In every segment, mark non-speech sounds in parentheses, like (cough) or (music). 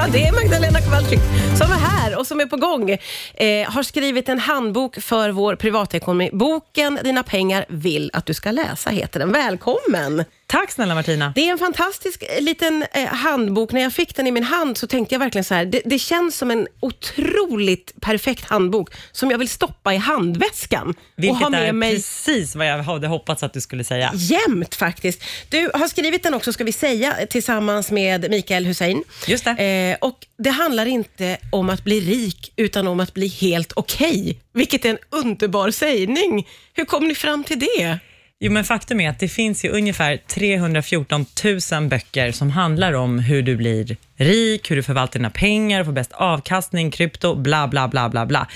Ja, det är Magdalena Kowalczyk som är här och som är på gång. Eh, har skrivit en handbok för vår privatekonomi. Boken Dina pengar vill att du ska läsa heter den. Välkommen! Tack snälla Martina. Det är en fantastisk eh, liten eh, handbok. När jag fick den i min hand så tänkte jag verkligen så här, det, det känns som en otroligt perfekt handbok som jag vill stoppa i handväskan Vilket och ha med är mig precis vad jag hade hoppats att du skulle säga. jämt faktiskt. Du har skrivit den också, ska vi säga, tillsammans med Mikael Hussein. Just det. Eh, och det handlar inte om att bli rik, utan om att bli helt okej. Vilket är en underbar sägning. Hur kom ni fram till det? Jo, men faktum är att det finns ju ungefär 314 000 böcker som handlar om hur du blir rik, hur du förvaltar dina pengar, får bäst avkastning, krypto, bla bla bla bla bla.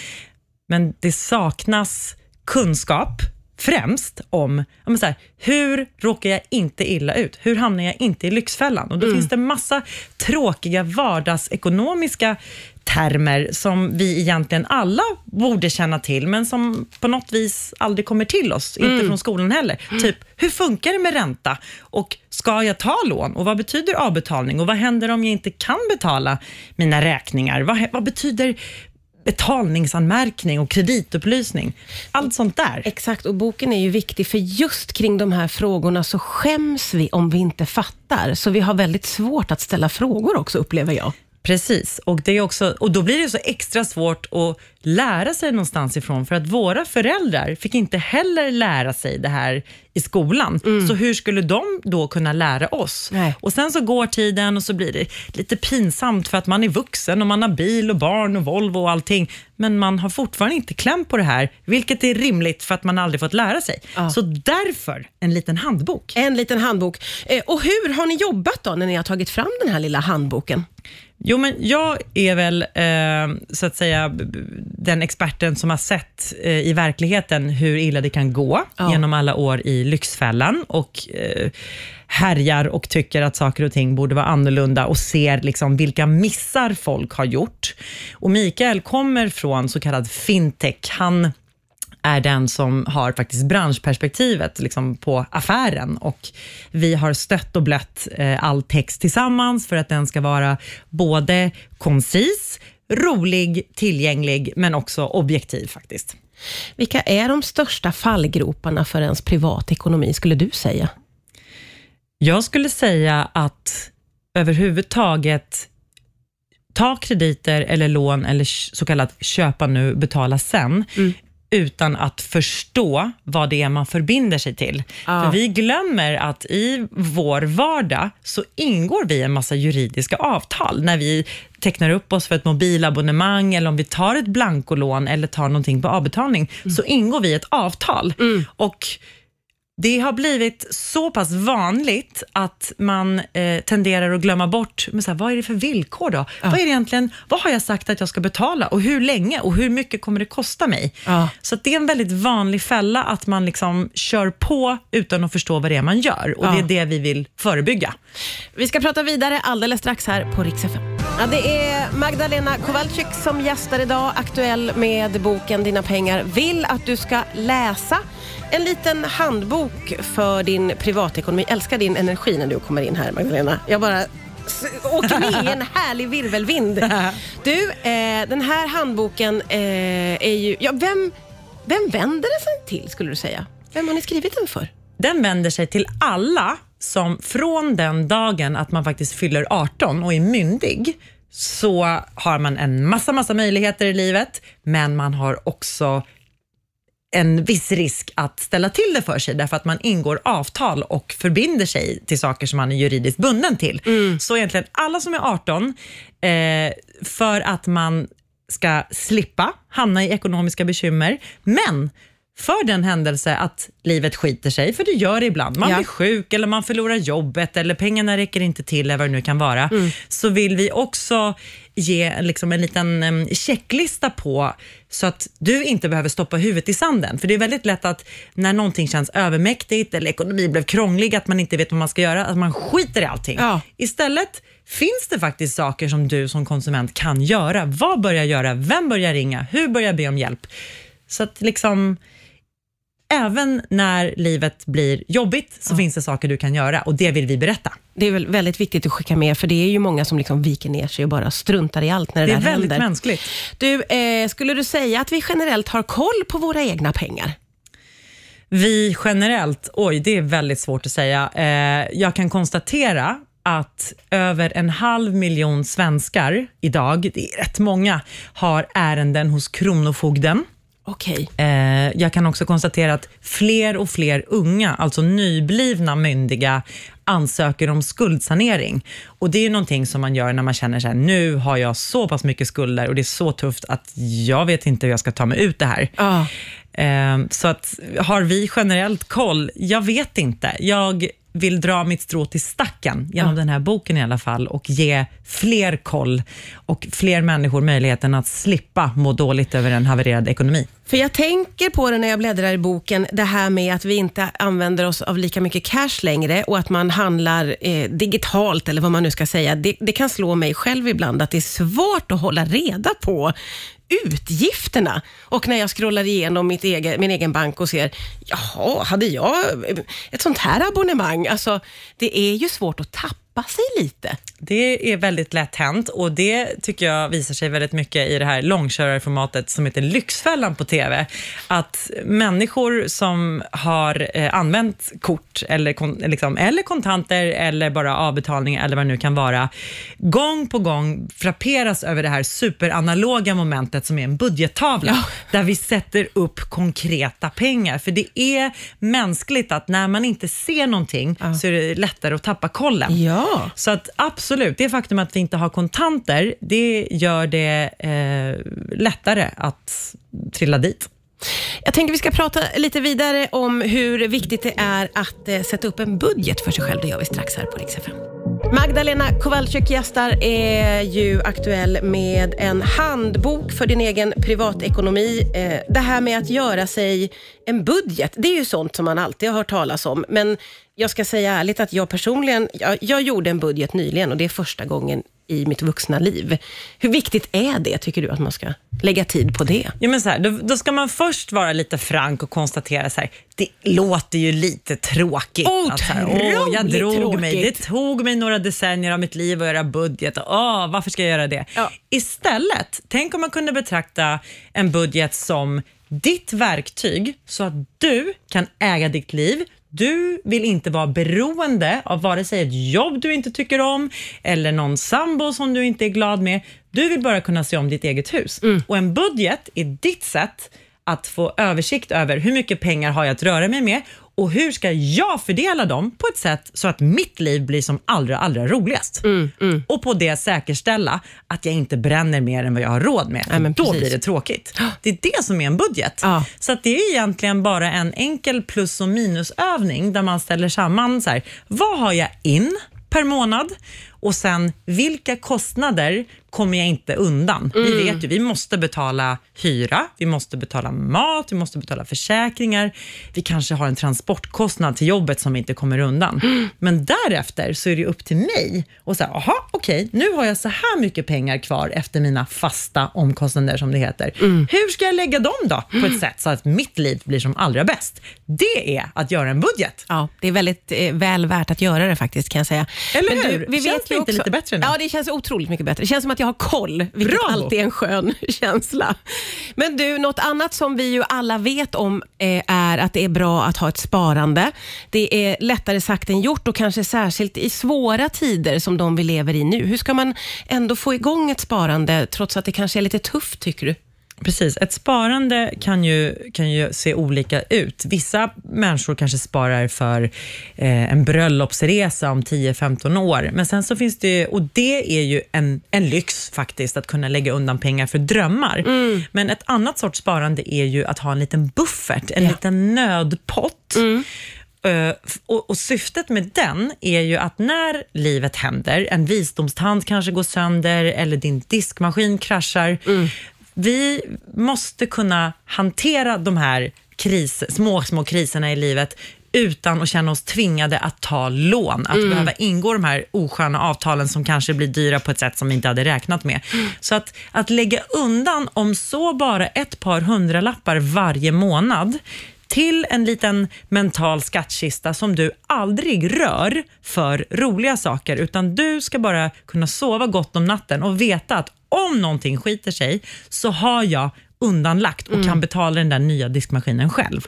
Men det saknas kunskap främst om men så här, hur råkar jag inte illa ut? Hur hamnar jag inte i Lyxfällan? Och då finns det massa tråkiga vardagsekonomiska termer som vi egentligen alla borde känna till, men som på något vis aldrig kommer till oss, inte från skolan heller. Typ, hur funkar det med ränta? Och ska jag ta lån? Och vad betyder avbetalning? Och vad händer om jag inte kan betala mina räkningar? Vad, vad betyder betalningsanmärkning och kreditupplysning? Allt sånt där. Exakt, och boken är ju viktig för just kring de här frågorna så skäms vi om vi inte fattar. Så vi har väldigt svårt att ställa frågor också, upplever jag. Precis, och, det är också, och då blir det så extra svårt att lära sig någonstans ifrån, för att våra föräldrar fick inte heller lära sig det här i skolan. Så hur skulle de då kunna lära oss? Nej. Och Sen så går tiden och så blir det lite pinsamt för att man är vuxen och man har bil och barn och Volvo och allting, men man har fortfarande inte kläm på det här, vilket är rimligt för att man aldrig fått lära sig. Ja. Så därför en liten handbok. En liten handbok. Eh, och hur har ni jobbat då när ni har tagit fram den här lilla handboken? Jo, men jag är väl eh, så att säga den experten som har sett eh, i verkligheten hur illa det kan gå Ja. genom alla år i Lyxfällan och eh, härjar och tycker att saker och ting borde vara annorlunda och ser liksom vilka missar folk har gjort. Och Mikael kommer från så kallad fintech. Han är den som har faktiskt branschperspektivet liksom på affären och vi har stött och blött eh, all text tillsammans för att den ska vara både koncis, rolig, tillgänglig men också objektiv faktiskt. Vilka är de största fallgroparna för ens privatekonomi, skulle du säga? Jag skulle säga att överhuvudtaget ta krediter eller lån eller så kallat köpa nu, betala sen, utan att förstå vad det är man förbinder sig till. Ja. För vi glömmer att i vår vardag så ingår vi en massa juridiska avtal. När vi tecknar upp oss för ett mobilabonnemang eller om vi tar ett blankolån eller tar någonting på avbetalning, så ingår vi ett avtal. Och det har blivit så pass vanligt att man eh, tenderar att glömma bort, men så här, vad är det för villkor då? Vad är egentligen, vad har jag sagt att jag ska betala och hur länge och hur mycket kommer det kosta mig? Ja. Så det är en väldigt vanlig fälla att man liksom kör på utan att förstå vad det är man gör och Ja. det är det vi vill förebygga. Vi ska prata vidare alldeles strax här på Rix FM. Ja, det är Magdalena Kowalczyk som gästar idag, aktuell med boken Dina pengar vill att du ska läsa. En liten handbok för din privatekonomi. Älskar din energi när du kommer in här Magdalena. Jag bara åker med i en (laughs) härlig virvelvind. Du, eh, den här handboken eh, är ju... Ja, vem, vem vänder den sig till skulle du säga? Vem har ni skrivit den för? Den vänder sig till alla som från den dagen att man faktiskt fyller 18 och är myndig, så har man en massa, massa möjligheter i livet, men man har också en viss risk att ställa till det för sig därför att man ingår avtal och förbinder sig till saker som man är juridiskt bunden till. Så egentligen alla som är 18, eh, för att man ska slippa hamna i ekonomiska bekymmer, men för den händelse att livet skiter sig, för det gör det ibland, man Ja. blir sjuk eller man förlorar jobbet eller pengarna räcker inte till eller vad det nu kan vara, så vill vi också ge liksom en liten checklista på så att du inte behöver stoppa huvudet i sanden. För det är väldigt lätt att när någonting känns övermäktigt eller ekonomin blev krånglig, att man inte vet vad man ska göra, att man skiter i allting. Ja. Istället finns det faktiskt saker som du som konsument kan göra. Vad bör jag göra? Vem bör jag ringa? Hur bör jag be om hjälp? Så att liksom även när livet blir jobbigt så finns det saker du kan göra och det vill vi berätta. Det är väl väldigt viktigt att skicka med, för det är ju många som liksom viker ner sig och bara struntar i allt när det, Det är där väldigt händer. mänskligt. Du, eh, skulle du säga att vi generellt har koll på våra egna pengar? Vi generellt, oj det är väldigt svårt att säga. Eh, jag kan konstatera att över en halv miljon svenskar idag, det är rätt många, har ärenden hos Kronofogden. Okej. Eh, jag kan också konstatera att fler och fler unga, alltså nyblivna myndiga, ansöker om skuldsanering. Och Det är ju någonting som man gör när man känner så här, nu har jag så pass mycket skulder och det är så tufft att jag vet inte hur jag ska ta mig ut det här. Ja. Eh, så att, har vi generellt koll? Jag vet inte. Jag vill dra mitt strå till stacken genom Ja. den här boken i alla fall och ge fler koll och fler människor möjligheten att slippa må dåligt över en havererad ekonomi. För jag tänker på det när jag bläddrar i boken, det här med att vi inte använder oss av lika mycket cash längre och att man handlar eh, digitalt eller vad man nu ska säga. Det, det kan slå mig själv ibland att det är svårt att hålla reda på utgifterna. Och när jag scrollar igenom mitt egen, min egen bank och ser, jaha, hade jag ett sånt här abonnemang? Alltså, det är ju svårt att tappa sig lite. Det är väldigt lätt hänt och det tycker jag visar sig väldigt mycket i det här långkörarformatet som heter Lyxfällan på TV. Att människor som har eh, använt kort eller, liksom, eller kontanter eller bara avbetalning eller vad det nu kan vara, gång på gång frapperas över det här superanaloga momentet som är en budgettavla, Ja. där vi sätter upp konkreta pengar. För det är mänskligt att när man inte ser någonting så är det lättare att tappa kollen. Ja. Så att absolut, det faktum att vi inte har kontanter, det gör det eh, lättare att trilla dit. Jag tänker vi ska prata lite vidare om hur viktigt det är att eh, sätta upp en budget för sig själv. Det gör vi strax här på Rix. Magdalena Kowalczyk gästar är ju aktuell med en handbok för din egen privatekonomi. Eh, Det här med att göra sig en budget, det är ju sånt som man alltid har hört talas om. Men jag ska säga ärligt att jag personligen, jag, jag gjorde en budget nyligen och det är första gången i mitt vuxna liv. Hur viktigt är det, tycker du, att man ska lägga tid på det? Ja, men så här, då, då ska man först vara lite frank och konstatera så här, det låter ju lite tråkigt. att så här, åh, jag Otroligt drog mig, det tråkigt." tog mig några decennier av mitt liv att göra budget. Åh, varför ska jag göra det? Ja. Istället, tänk om man kunde betrakta en budget som ditt verktyg så att du kan äga ditt liv. Du vill inte vara beroende av vare sig ett jobb du inte tycker om eller någon sambo som du inte är glad med. Du vill bara kunna se om ditt eget hus. Och en budget är ditt sätt att få översikt över hur mycket pengar har jag att röra mig med och hur ska jag fördela dem på ett sätt så att mitt liv blir som allra, allra roligast. Och på det säkerställa att jag inte bränner mer än vad jag har råd med. Nej, då precis. blir det tråkigt. Det är det som är en budget. Ja. Så det är egentligen bara en enkel plus och minusövning där man ställer samman så här, vad har jag in per månad och sen vilka kostnader kommer jag inte undan? Vi Mm. vet ju, vi måste betala hyra, vi måste betala mat, vi måste betala försäkringar. Vi kanske har en transportkostnad till jobbet som vi inte kommer undan. Mm. (gasps) Men därefter så är det upp till mig och säga, aha, okej, nu har jag så här mycket pengar kvar efter mina fasta omkostnader som det heter. Mm. Hur ska jag lägga dem då på ett (gasps) sätt så att mitt liv blir som allra bäst? Det är att göra en budget. Ja, det är väldigt eh, väl värt att göra det faktiskt kan jag säga. Eller hur? Känns det ju inte lite bättre nu? Ja, det känns otroligt mycket bättre. Det känns som att jag har koll, vilket Bravo. alltid är en skön (laughs) känsla. Men du, något annat som vi ju alla vet om eh, är att det är bra att ha ett sparande. Det är lättare sagt än gjort och kanske särskilt i svåra tider som de vi lever i nu. Hur ska man ändå få igång ett sparande trots att det kanske är lite tufft tycker du? Precis. Ett sparande kan ju, kan ju se olika ut. Vissa människor kanske sparar för eh, en bröllopsresa om 10-15 år. Men sen så finns det ju, och det är ju en, en lyx faktiskt, att kunna lägga undan pengar för drömmar. Men ett annat sorts sparande är ju att ha en liten buffert, en Ja. liten nödpott. Eh, f- och, och Syftet med den är ju att när livet händer, en visdomstand kanske går sönder eller din diskmaskin kraschar, vi måste kunna hantera de här kris, små, små kriserna i livet utan att känna oss tvingade att ta lån, att behöva ingå de här osköna avtalen som kanske blir dyra på ett sätt som vi inte hade räknat med. Så att, att lägga undan, om så bara ett par hundralappar varje månad, till en liten mental skattkista som du aldrig rör för roliga saker, utan du ska bara kunna sova gott om natten och veta att om någonting skiter sig så har jag undanlagt och kan betala den där nya diskmaskinen själv.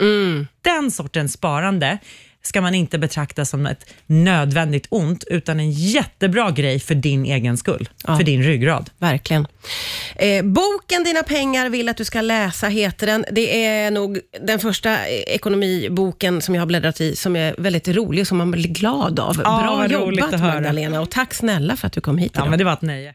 Den sortens sparande ska man inte betrakta som ett nödvändigt ont, utan en jättebra grej för din egen skull, för din ryggrad. Verkligen. Eh, boken Dina pengar vill att du ska läsa heter den. Det är nog den första eh, ekonomiboken som jag har bläddrat i som är väldigt rolig och som man blir glad av. Ja, Bra jobbat. Magdalena och tack snälla för att du kom hit Ja, idag. men det var ett nöje.